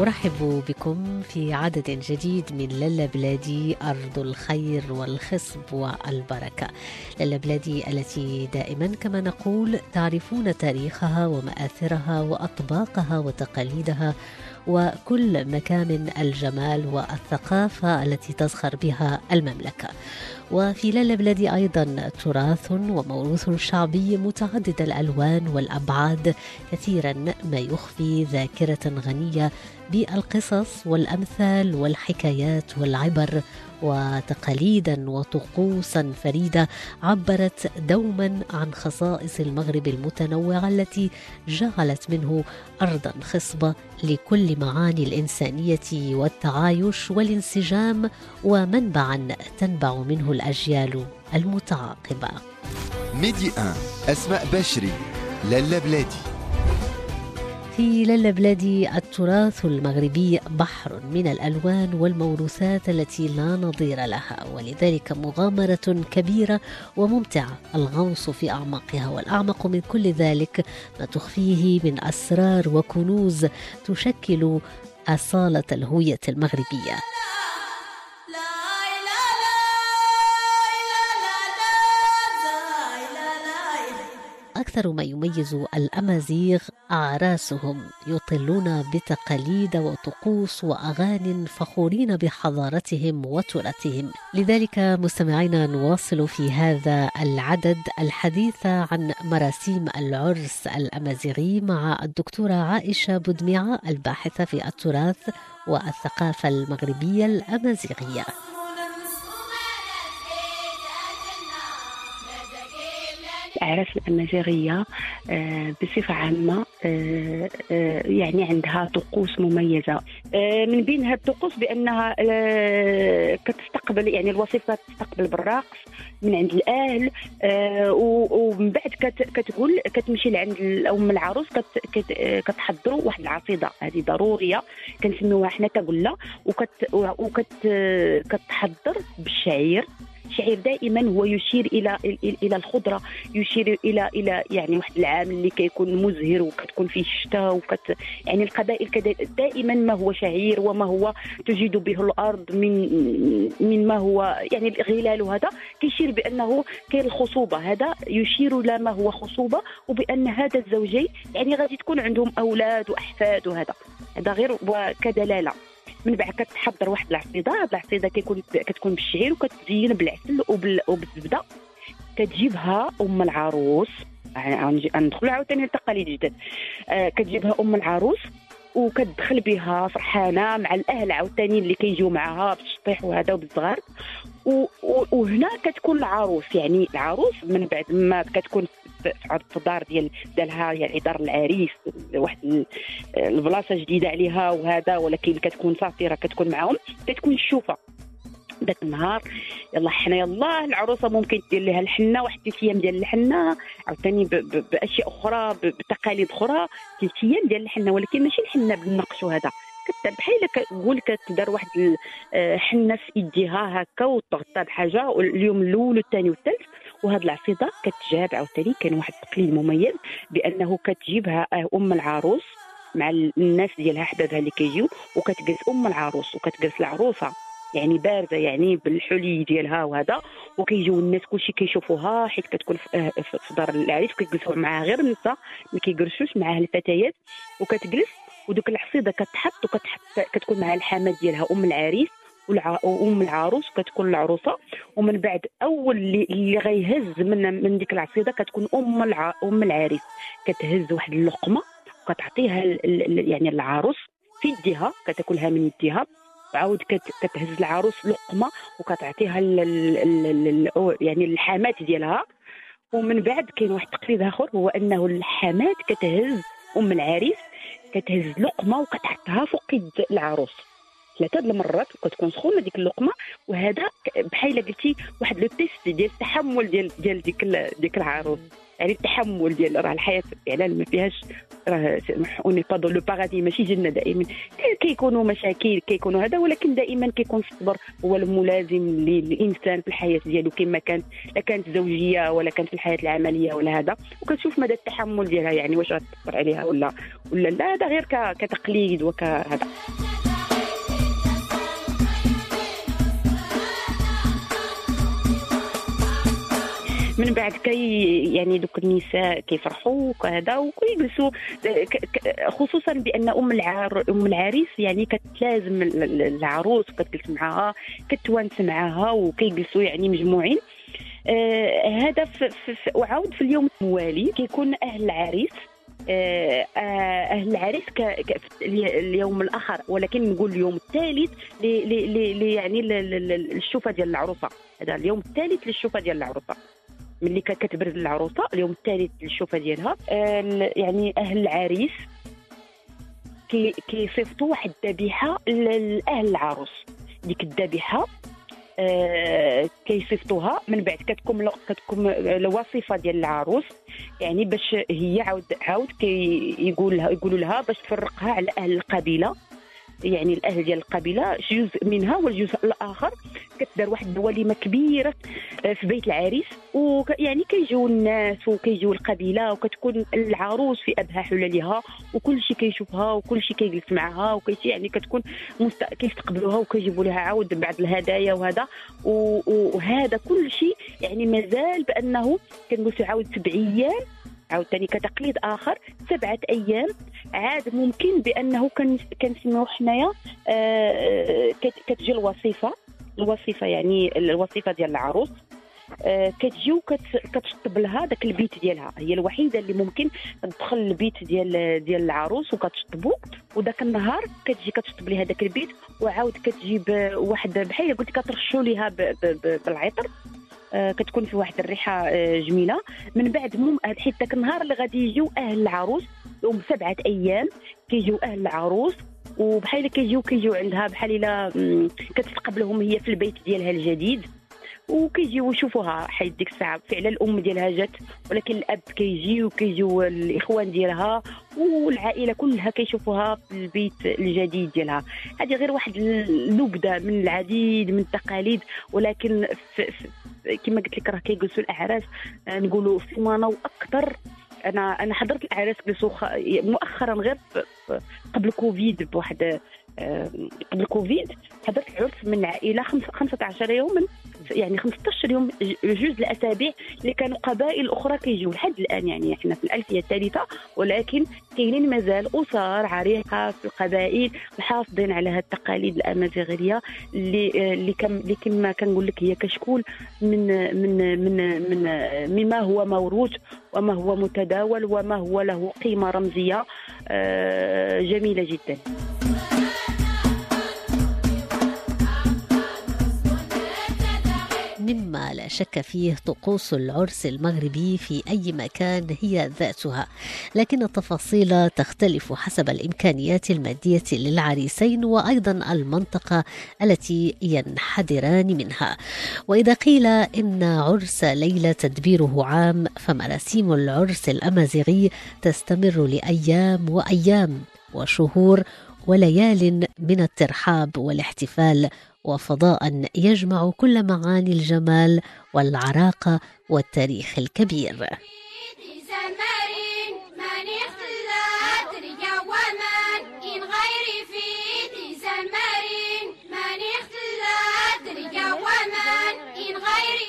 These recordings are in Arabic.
أرحب بكم في عدد جديد من للا بلادي أرض الخير والخصب والبركة. للا بلادي التي دائما كما نقول تعرفون تاريخها ومآثرها وأطباقها وتقاليدها وكل مكامن الجمال والثقافة التي تزخر بها المملكة. وفي للا بلادي أيضا تراث وموروث شعبي متعدد الألوان والأبعاد كثيرا ما يخفي ذاكرة غنية بالقصص والأمثال والحكايات والعبر وتقاليدا وطقوسا فريدة عبرت دوما عن خصائص المغرب المتنوعة التي جعلت منه ارضا خصبة لكل معاني الإنسانية والتعايش والانسجام ومنبعا تنبع منه الأجيال المتعاقبة. ميدي 1 أسماء بشري لالا بلادي. في للا بلادي التراث المغربي بحر من الألوان والموروثات التي لا نظير لها ولذلك مغامرة كبيرة وممتعة. الغوص في أعماقها والأعمق من كل ذلك ما تخفيه من أسرار وكنوز تشكل أصالة الهوية المغربية. أكثر ما يميز الأمازيغ أعراسهم يطلون بتقاليد وطقوس وأغاني فخورين بحضارتهم وتراثهم. لذلك مستمعينا نواصل في هذا العدد الحديث عن مراسيم العرس الأمازيغي مع الدكتورة عائشة بودميعة الباحثة في التراث والثقافة المغربية الأمازيغية. الأعراس الأمازيغية بصفة عامة يعني عندها طقوس مميزة. من بين هذه الطقوس بأنها كتستقبل يعني الوصيفة تستقبل بالرقص من عند الأهل ومن بعد كتقول كتمشي لعند أم العروس كتحضروا واحد العصيدة. هذه ضرورية كنسميوها حنا تقولة وكت كتحضر بالشعير. الشعير دائما هو يشير إلى إلى الخضرة يشير إلى إلى يعني واحد العام اللي كيكون مزهر وكتكون فيه الشتاء وكت يعني القبائل دائما ما هو شعير وما هو تجيد به الأرض من من ما هو يعني الغلال وهذا كيشير بأنه كاين الخصوبة. هذا يشير إلى ما هو خصوبة وبأن هذا الزوجين يعني غادي تكون عندهم أولاد وأحفاد وهذا. هذا غير وكدلالة. من بعد كتحضر واحد العصيدة هاد العصيدة كيكون كتكون بالشعير وكتزين بالعسل وبال... وبالزبدة. كتجيبها أم العروس. ندخلوا عاوتاني لتقاليد جدد آه كتجيبها أم العروس وكتدخل بها فرحانة مع الأهل عاوتاني اللي كيجيو معاها بالشطيح وهذا وبالصغار وهنا كتكون العروس. يعني العروس من بعد ما كتكون في الدار ديال ديالها يعني دار العريس واحد البلاصة جديدة عليها وهذا ولكن كتكون صافي راه كتكون معاهم كتكون الشوفة. ذاك النهار يلا حنا يلا العروسة ممكن دير لها الحنة واحد ثلاث أيام ديال الحنة عاوتاني بأشياء أخرى بتقاليد أخرى ثلاث أيام ديال الحنة ولكن ماشي الحنة بالنقش وهذا. بحال كتقول كتدار واحد الحنه في ايديها هكا وتغطى بحاجة اليوم الأول والثاني والثالث. وهاد العصيده كتجاب عاوتاني كان واحد التقليد مميز بأنه كتجيبها أم العروس مع الناس ديالها احبابها اللي كيجيو وكتجلس أم العروس وكتجلس العروسة. يعني بارده يعني بالحلي ديالها وهذا. وكيجيو الناس كلشي كيشوفوها حيت كتكون في دار العريس وكيجلسوا معاها. غير النساء ما كيجلسوش معاها الفتيات وكتجلس ودوك العصيده كتحط وكتحط كتكون مع الحماه ديالها أم العريس وام العروس كتكون العروسة. ومن بعد أول اللي غيهز من من ديك العصيده كتكون أم الع... أم العريس. كتهز واحد اللقمة وكتعطيها يعني العروس في يديها كتاكلها من يديها. وعاود كتهز العروس لقمة وكتعطيها يعني الحمات ديالها. ومن بعد كاين واحد التقليد آخر هو أنه الحمات كتهز أم العريس. كتهز لقمة وكتحطها فوق يد العروس. ثلاثة المرات وكتكون سخونة ديك اللقمة وهذا بحال قلتي واحد le test ديال التحمل ديال ديال ديك ديك العروس. يعني التحمل ديال راه الحياة فعلا ما فيهاش راه on n'est pas au paradis ماشي جنة دائما. كيكونوا مشاكل كيكونوا هذا ولكن دائما كيكون الصبر هو الملازم للإنسان في الحياة ديالو كما كانت لا كانت زوجية ولا كانت في الحياة العملية ولا هذا. وكتشوف مدى التحمل ديالها يعني واش غتصبر عليها ولا ولا لا. هذا غير كتقليد وكهذا. من بعد كي يعني دوك النساء كيفرحوا وكذا وكيجلسوا خصوصا بأن أم العار أم العريس يعني كتلازم العروس وكتجلس معاها كتوانس معاها وكيجلسوا يعني مجموعين. آه هذا وعاود في اليوم الموالي كيكون أهل العريس. آه أهل العريس ك... ك... اليوم الأخر ولكن نقول اليوم الثالث ل... ل... ل... يعني للشوفة ديال العروسة. هذا اليوم الثالث للشوفة ديال العروسة. ملي كتبرز العروسة اليوم الثالث للشوفة ديالها. يعني أهل العريس كي كيصيفطوا واحد الذبيحة لاهل العروس. ديك الذبيحة آه كيصيفطوها. من بعد كتكون كتكون الوصفه ديال العروس. يعني باش هي عاود عاود كيقول لها يقولوا لها باش تفرقها على أهل القبيلة. يعني الأهل ديال القبيلة جزء منها والجزء الآخر كتدار واحد الوليمة كبيرة آه، في بيت العريس. ويعني كيجيو الناس وكيجيو القبيلة وكتكون العروس في ابهى حللها وكل شيء كيشوفها وكل شيء كيجلس معها وكل شيء يعني كتكون مست... كيستقبلوها وكيجيبوا لها عاود بعض الهدايا وهذا. وهذا كل شيء يعني مازال بأنه كنقول عاود سبع أيام عاوتاني كتقليد آخر سبعة أيام. عاد ممكن بأنه كنسميو حنايا آه، كتجي الوصيفة. الوصيفة يعني الوصيفة ديال العروس. آه، كتجي وكتشطب لها داك البيت ديالها. هي الوحيدة اللي ممكن تدخل البيت ديال ديال العروس وكتشطبو. وداك النهار كتجي كتشطب لها داك البيت. وعاود كتجيب واحد بحال قلت كترشوا ليها بالعطر. آه، كتكون في واحد الريحة آه، جميلة. من بعد مم حيت داك النهار اللي غادي يجيو أهل العروس يوم سبعة أيام كيجيو أهل العروس. وبحال كيجيو كيجيو عندها بحال إلا كتستقبلهم هي في البيت ديالها الجديد. وكيجيو يشوفوها حيت ديك الساعة فعلا الأم ديالها جات. ولكن الأب كيجي وكيجيو الإخوان ديالها والعائلة كلها كيشوفوها في البيت الجديد ديالها. هذه غير واحد النبذة من العديد من التقاليد. ولكن كما قلت لك راه كيجلسوا الإعراس. آه، نقولوا سيمانه وأكثر أنا أنا حضرت الإعراس جلسوا مؤخرا غير قبل كوفيد بواحد قبل كوفيد حضرت العرس من عائله 15 يوما يعني 15 يوم جوج الأسابيع اللي كانوا قبائل أخرى كيجيو لحد الآن يعني إحنا في الألفية الثالثة ولكن كاينين مازال أسر عريقة في القبائل محافظين على هذه التقاليد الأمازيغية اللي اللي كم اللي كما كنقول لك هي كشكول من من من من مما هو موروث وما هو متداول وما هو له قيمة رمزية آه، جميلة جدا. شك فيه طقوس العرس المغربي في أي مكان هي ذاتها لكن التفاصيل تختلف حسب الإمكانيات المادية للعريسين وأيضا المنطقة التي ينحدران منها. وإذا قيل إن عرس ليلى تدبيره عام فمراسيم العرس الأمازيغي تستمر لأيام وأيام وشهور وليال من الترحاب والاحتفال وفضاء يجمع كل معاني الجمال والعراقه والتاريخ الكبير.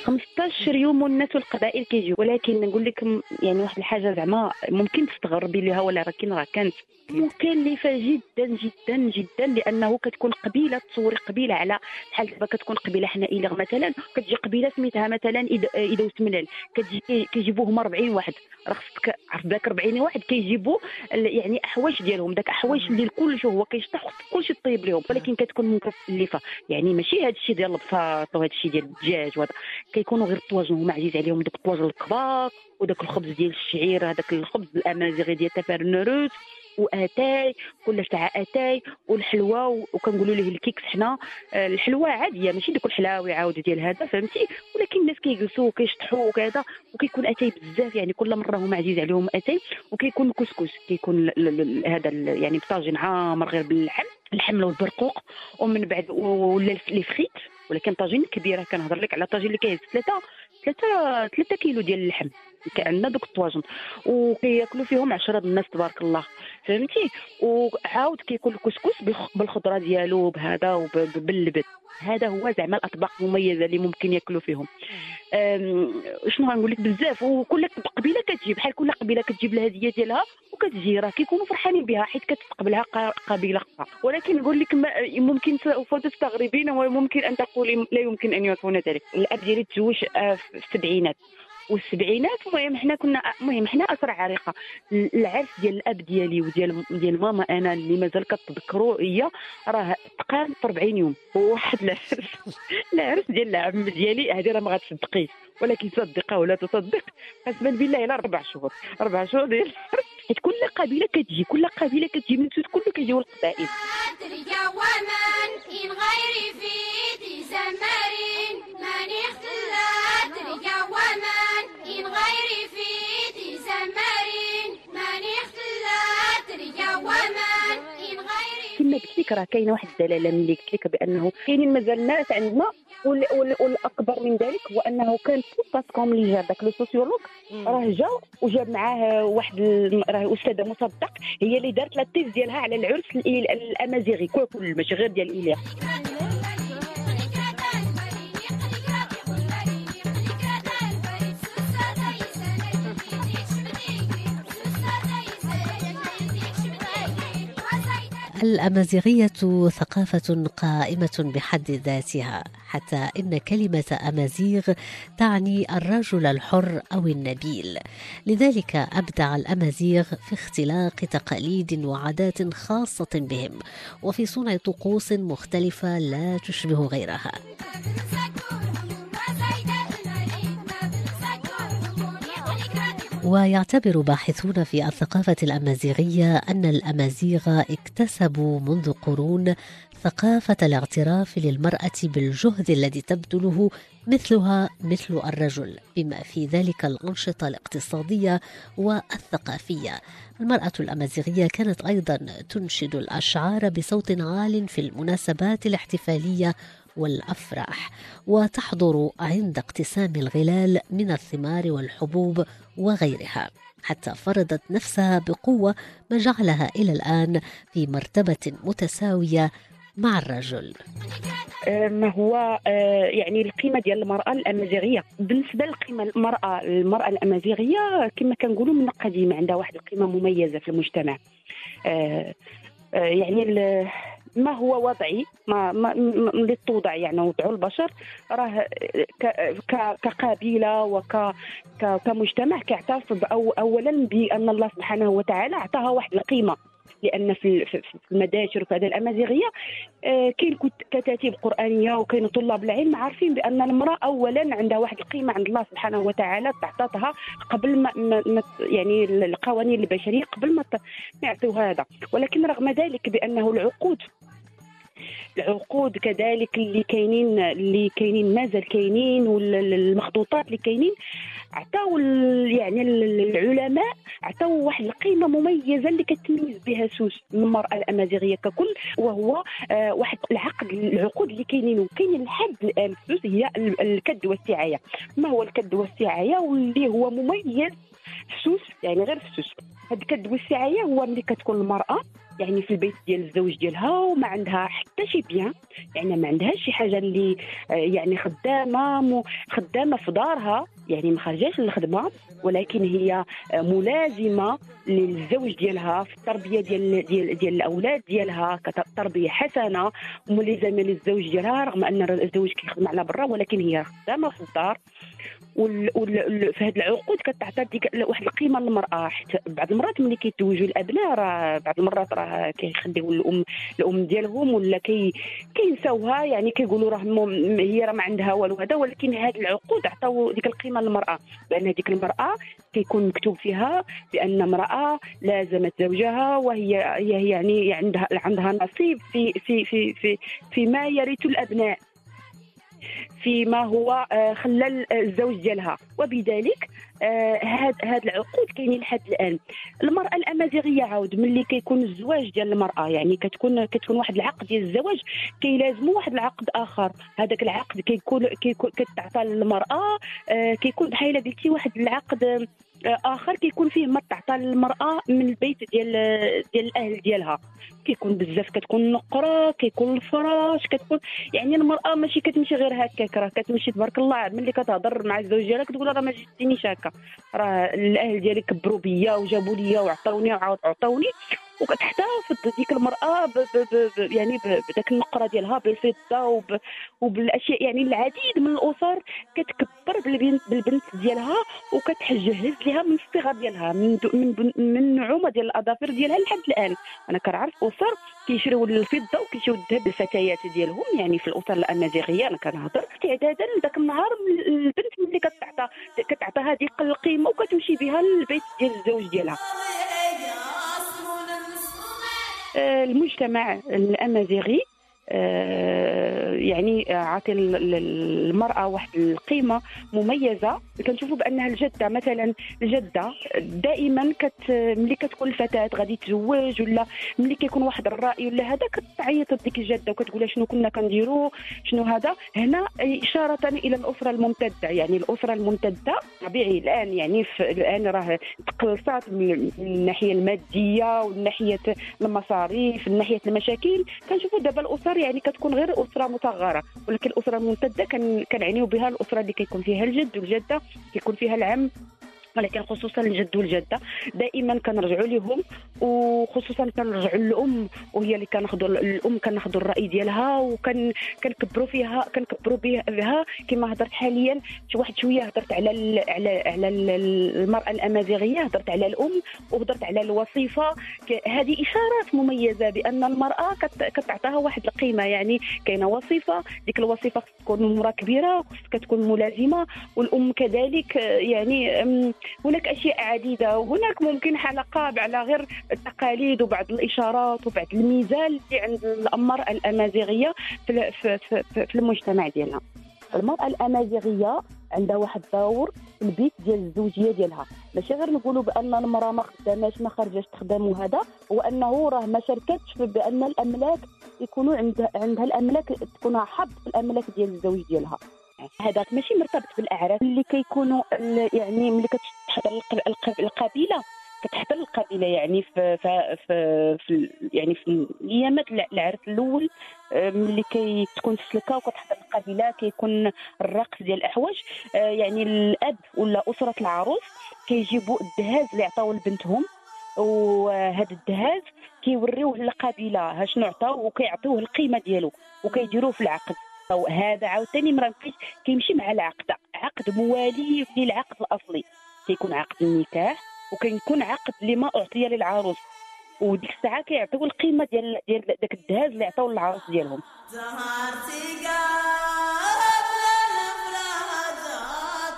خمسطاش يوم والناس والقبائل كيجيو. ولكن نقول لك يعني واحد الحاجة زعما ممكن تستغربي لها ولا ولكن راه كانت. مكلفه جدا جدا جدا لأنه كتكون قبيلة تصوري قبيلة على بحال دابا كتكون قبيلة حنائيه مثلا كتجي قبيلة سميتها مثلا اذا وسملال كتجي كيجيبوهم 40 واحد. راه خصك عرف داك 40 واحد كيجيبوا يعني احواش ديالهم. داك احواش اللي كلشي هو كيشطح كلشي طيب لهم ولكن كتكون مكلفه يعني ماشي هذا الشيء ديال البساط وهذا الشيء ديال الدجاج وهذا. كيكونوا غير الطواجن هما عزيز عليهم دوك الطواجن الكبار وداك الخبز ديال الشعير هذاك الخبز الأمازيغي ديال تفارنروس واتاي كل ساعه اتاي والحلوى وكنقولوا ليه ال cakes حنا. آه، الحلوى عادية ماشي ديك الحلاوي عاود ديال هذا فهمتي؟ ولكن الناس كيجلسوا وكيشطحوا وكذا وكيكون اتاي بزاف يعني كل مرة هما عزيز عليهم اتاي وكيكون الكسكس كيكون هذا يعني بطاجين عامر غير باللحم الحمل والبرقوق ومن بعد ولا les frites ولكن طاجين كبيره كنهضر لك على طاجين اللي كيهز ثلاثة ثلاثة ثلاثة كيلو ديال اللحم كأن دوك الطواجن. وكياكلوا فيهم عشرة الناس تبارك الله. فهمتي؟ وعاود كيكون الكسكس بالخضرة ديالو بهذا وباللبن هذا هو زعما الأطباق المميزة اللي ممكن يأكلوا فيهم. شنو غنقول لك بزاف. وكل قبيلة كتجيب. بحال كل قبيلة كتجيب الهدية ديالها وكتجي راه كيكونوا فرحانين بها حيت كتستقبلها قبيلة أخرى ولكن نقول لك ممكن سوف تستغربين وممكن أن تقولي لا يمكن أن يكون ذلك. الأب ديالي تزوج آه، في السبعينات. والسبعينات المهم حنا كنا المهم حنا اسره عريقة. العرس ديال الأب ديالي وديال ديال ماما أنا اللي مازال كتذكرو هي راه تقام في 40 يوم. واحد العرس. العرس ديال العم ديالي هذه راه ما غتصدقيش. ولكن صدقها ولا تصدق قسما بالله إلا أربع شهور. أربع شهور ديال حيت كل قبيلة كتجي كل قبيلة كتجي من سود كله كيجيو القبائل إن غير في زمرين كما قلت لك راه كاينة واحد الدلالة ملي قلت لك بأنه كاينين مازال ناس عندنا والأكبر من ذلك هو أنه كان Pascon اللي جاب داك le sociologue راه جا وجاب معاه واحد راه استاذه مصدق هي اللي دارت la thèse ديالها على العرس الأمازيغي كل ماشي غير ديال إيليا. الأمازيغية ثقافة قائمة بحد ذاتها حتى إن كلمة أمازيغ تعني الرجل الحر أو النبيل. لذلك أبدع الأمازيغ في اختلاق تقاليد وعادات خاصة بهم وفي صنع طقوس مختلفة لا تشبه غيرها. ويعتبر باحثون في الثقافة الأمازيغية أن الأمازيغ اكتسبوا منذ قرون ثقافة الاعتراف للمرأة بالجهد الذي تبذله مثلها مثل الرجل بما في ذلك الأنشطة الاقتصادية والثقافية. المرأة الأمازيغية كانت أيضا تنشد الأشعار بصوت عال في المناسبات الاحتفالية والأفراح وتحضر عند اقتسام الغلال من الثمار والحبوب وغيرها. حتى فرضت نفسها بقوة ما جعلها إلى الآن في مرتبة متساوية مع الرجل. ما هو آه، يعني القيمة ديال المرأة الأمازيغية. بالنسبة للقيمة المرأة المرأة الأمازيغية كما كنقولوا من قديم عندها واحد القيمة مميزة في المجتمع. آه، يعني ما هو وضعي؟ ما, ما اللي توضع يعني وضعوا البشر راه كقبيله وك كمجتمع كيعترف اولا بأن الله سبحانه وتعالى اعطاها واحد القيمة. لأن في المداشر وفي الأمازيغية آه، كاين كتاتيب قرآنية وكاين طلاب العلم عارفين بأن المرأة اولا عندها واحد القيمة عند الله سبحانه وتعالى تعطاتها قبل ما, ما يعني القوانين البشرية قبل ما يعطيوها هذا. ولكن رغم ذلك بأنه العقود العقود كذلك اللي كاينين اللي كاينين مازال كاينين والمخطوطات اللي كاينين عطاو يعني العلماء عطاو واحد القيمة مميزة اللي كتميز بها سوس المرأة الأمازيغية ككل وهو آه واحد العقد العقود اللي كاينين وكاينين لحد الآن سوس هي الكد والسعاية. ما هو الكد والسعاية؟ واللي هو مميز سوس يعني غير في سوس. هاد الكد والسعاية هو ملي كتكون المرأة يعني في البيت ديال الزوج ديالها وما عندها حتى شي بيان. يعني ما عندهاش شي حاجة اللي آه، يعني خدامة خدامة في دارها. يعني ما خرجاش للخدمة ولكن هي آه، ملازمة للزوج ديالها في التربية ديال ديال ديال الأولاد ديالها كتربية حسنة ملزمه للزوج ديالها رغم أن الزوج كيخدم على برا ولكن هي خدامة في الدار. في هذه العقود كتعطى واحد القيمة للمرأة. حتى بعض المرات ملي كيتزوجوا الأبناء راه بعض المرات راه كيخليو الام الأم ديالهم ولا كي كينساوها. يعني كيقولوا راه هي راه ما عندها والو هذا. ولكن هذه العقود عطاو ديك القيمة للمرأة. بان هذيك المرأة كيكون مكتوب فيها بأن امراه لازمت زوجها وهي هي يعني عندها عندها نصيب في في في في فيما يرث الأبناء. فيما هو آه، خلى الزوج ديالها. وبذلك هاد هاد العقود كاينين لحد الآن. المرأة الأمازيغية عاود ملي كيكون الزواج ديال المرأة يعني كتكون كتكون واحد العقد ديال الزواج كيلازمو واحد العقد آخر. هذاك العقد كيكون كيكون كتعطى للمرأة آه، كيكون بحال قلتي واحد العقد آخر كيكون فيه ما تعطى للمراه من البيت ديال ديال الأهل ديالها. كيكون بزاف كتكون النقره كيكون الفراش كتكون يعني المرأة ماشي كتمشي غير هكاك راه كتمشي تبارك الله ملي كتهضر مع الزوج ديالها كتقول راه ما جيتينيش هكا. راه الأهل ديالي كبروا بيا وجابوا لي وعطاوني وعاود عطاوني وكتحتفظ ديك المرأة ب ب ب يعني بداك النقرة ديالها بالفضة وب وبالأشياء يعني العديد من الأسر كتكبر بالبنت بالبنت ديالها وكتجهز لها من الصغر ديالها من من من النعومه ديال الأظافر ديالها لحد الآن. أنا كنعرف أسر كيشريو الفضه وكيشريو الذهب للفتيات ديالهم يعني في الأسر الأمازيغية أنا كنهضر استعدادا لذاك النهار البنت ملي كتعطى كتعطى هذه القيمه وكتمشي بها للبيت ديال الزوج ديالها. المجتمع الأمازيغي آه، يعني عاطي المرأة واحد القيمة مميزة. كنشوفوا بأنها الجدة مثلا الجدة دائما كت ملي كتكون الفتاة غادي تزوج ولا ملي كيكون واحد الرأي ولا هذا كتعيط ديك الجدة وكتقول شنو كنا كنديروا شنو هذا. هنا إشارة إلى الأسرة الممتدة يعني الأسرة الممتدة طبيعي الآن يعني الآن راه تقلصات من الناحية المادية ومن ناحية المصاريف من ناحية المشاكل. كنشوفوا دابا الأسر يعني كتكون غير أسرة مصغرة ولكن الأسرة الممتدة كنعنيو بها الأسرة اللي كيكون فيها الجد والجدة. كيكون فيها العم ولكن خصوصا الجد والجدة دائما كنرجعوا لهم وخصوصا كنرجعوا للأم وهي اللي كناخذوا الأم كناخذوا الرأي ديالها وكن كنكبروا فيها كنكبروا بها كما هضرت حاليا. واحد شوية هضرت على ال على على المرأة الأمازيغية هضرت على الأم وهضرت على الوظيفه هذه إشارات مميزة بأن المرأة كتعطيها واحد القيمة يعني كاينة وظيفه ديك الوظيفه تكون امراه كبيرة كتكون ملازمة والأم كذلك يعني هناك أشياء عديدة وهناك ممكن حلقه على غير التقاليد وبعض الإشارات وبعض الميزان اللي عند الامر الأمازيغية في, في, في, في المجتمع ديالنا المرأة الأمازيغية عندها واحد الدور في البيت ديال الزوجية ديالها. ماشي غير نقولوا بأن المرأة ما خداماش ما خرجاش تخدم وهذا هو أنه راه ما شاركتش بأن الأملاك يكونوا عندها عندها الأملاك تكون حظ في الأملاك ديال الزوج ديالها. هذاك ماشي مرتبط بالاعراس اللي كيكونوا يعني ملي كتحضر القبيلة كتحضر القبيلة يعني في في في, يعني في ايامات العرس الأول آه، ملي كتكون السلكه وكتحضر القبيلة كيكون الرقص ديال الأحواج. آه، يعني الأب ولا أسرة العروس كيجيبوا الدهاز اللي عطاو لبنتهم. وهذا الدهاز كيوريوه للقبيلة شنو عطاو وكيعطيوه القيمة ديالو وكيديروه في العقد. هذا عاوتاني ما كيمشي مع العقد. عقد موالي للعقد الأصلي. كيكون عقد النكاح وكيكون عقد لما أعطي للعروس. وديك الساعة كيعطيو القيمة ديال ديال داك الدهاز اللي عطاو للعروس ديالهم.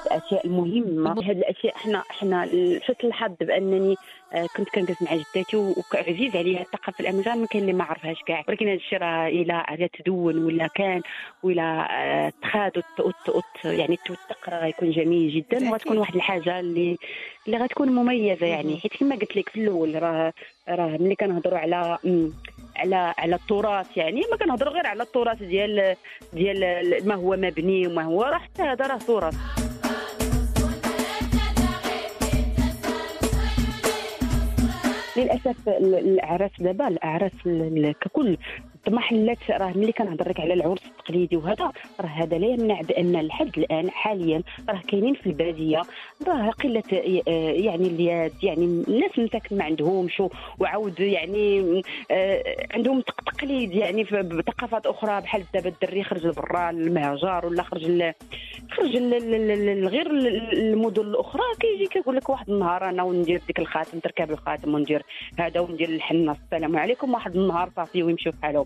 الأشياء المهمة. هذه الأشياء إحنا إحنا شفت الحظ بأنني آه، كنت كنجلس مع جداتي وعزيز عليها الثقافه الامازيغيه ما كاين اللي ما عرفهاش كاع. ولكن هذا الشيء راه إلى على تدون ولا كان ولا آه، تخاد يعني توثق راه يكون جميل جدا وغتكون واحد الحاجة اللي اللي غتكون مميزة يعني. حيت كما قلت لك في الأول راه راه ملي كنهضروا على على على التراث يعني ما كنهضروا غير على التراث ديال ديال ما هو مبني وما هو راه حتى هذا راه تراث للأسف الأعراس دابا الأعراس ككل محلات راه ملي كنهضر لك على العرس التقليدي وهذا راه هذا لا يمنع بأن لحد الآن حاليا راه كاينين في البادية. راه قلة يعني اليد يعني الناس مساكن ما عندهمش وعاود يعني عندهم تقليد يعني بثقافات أخرى بحال دابا الدري خرج لبرا المهجر ولا خرج خرج غير المدن الأخرى كيجي كيقول لك واحد النهار أنا وندير ديك الخاتم تركب الخاتم وندير هذا وندير الحنة السلام عليكم واحد النهار صافي ويمشيو بحالهم.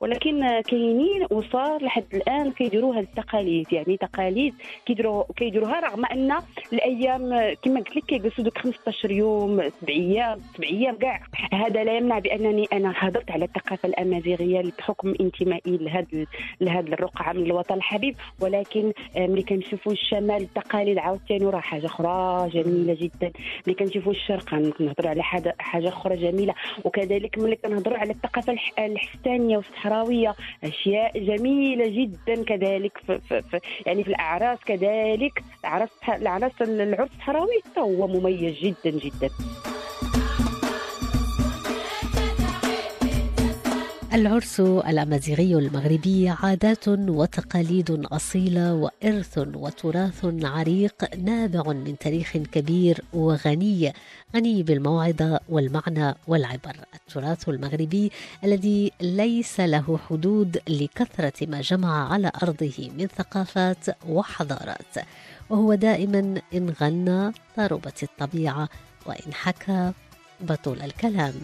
ولكن كاينين وصار لحد الآن كيديروا التقاليد. يعني تقاليد كيديروا كيديروها رغم أن الأيام كما قلت لك كيجلسوا دوك 15 يوم سبع أيام سبع أيام كاع. هذا لا يمنع بأنني أنا هضرت على الثقافة الأمازيغية بحكم انتمائي لهذا لهذا الرقعة من الوطن الحبيب. ولكن ملي كنشوفوا الشمال التقاليد عاوتاني راه حاجة أخرى جميلة جدا. ملي كنشوفوا الشرق نهضروا على حاجة أخرى جميلة. وكذلك ملي كنهضروا على الثقافة والصحراء الصحراوية. أشياء جميلة جدا كذلك في, في, في يعني في الأعراس كذلك. العرس العرس العرس الصحراوي هو مميز جدا جدا. العرس الأمازيغي المغربي عادات وتقاليد أصيلة وإرث وتراث عريق نابع من تاريخ كبير وغني غني بالموعظه والمعنى والعبر. التراث المغربي الذي ليس له حدود لكثرة ما جمع على أرضه من ثقافات وحضارات. وهو دائما إن غنى ضربت الطبيعة وإن حكى بطل الكلام.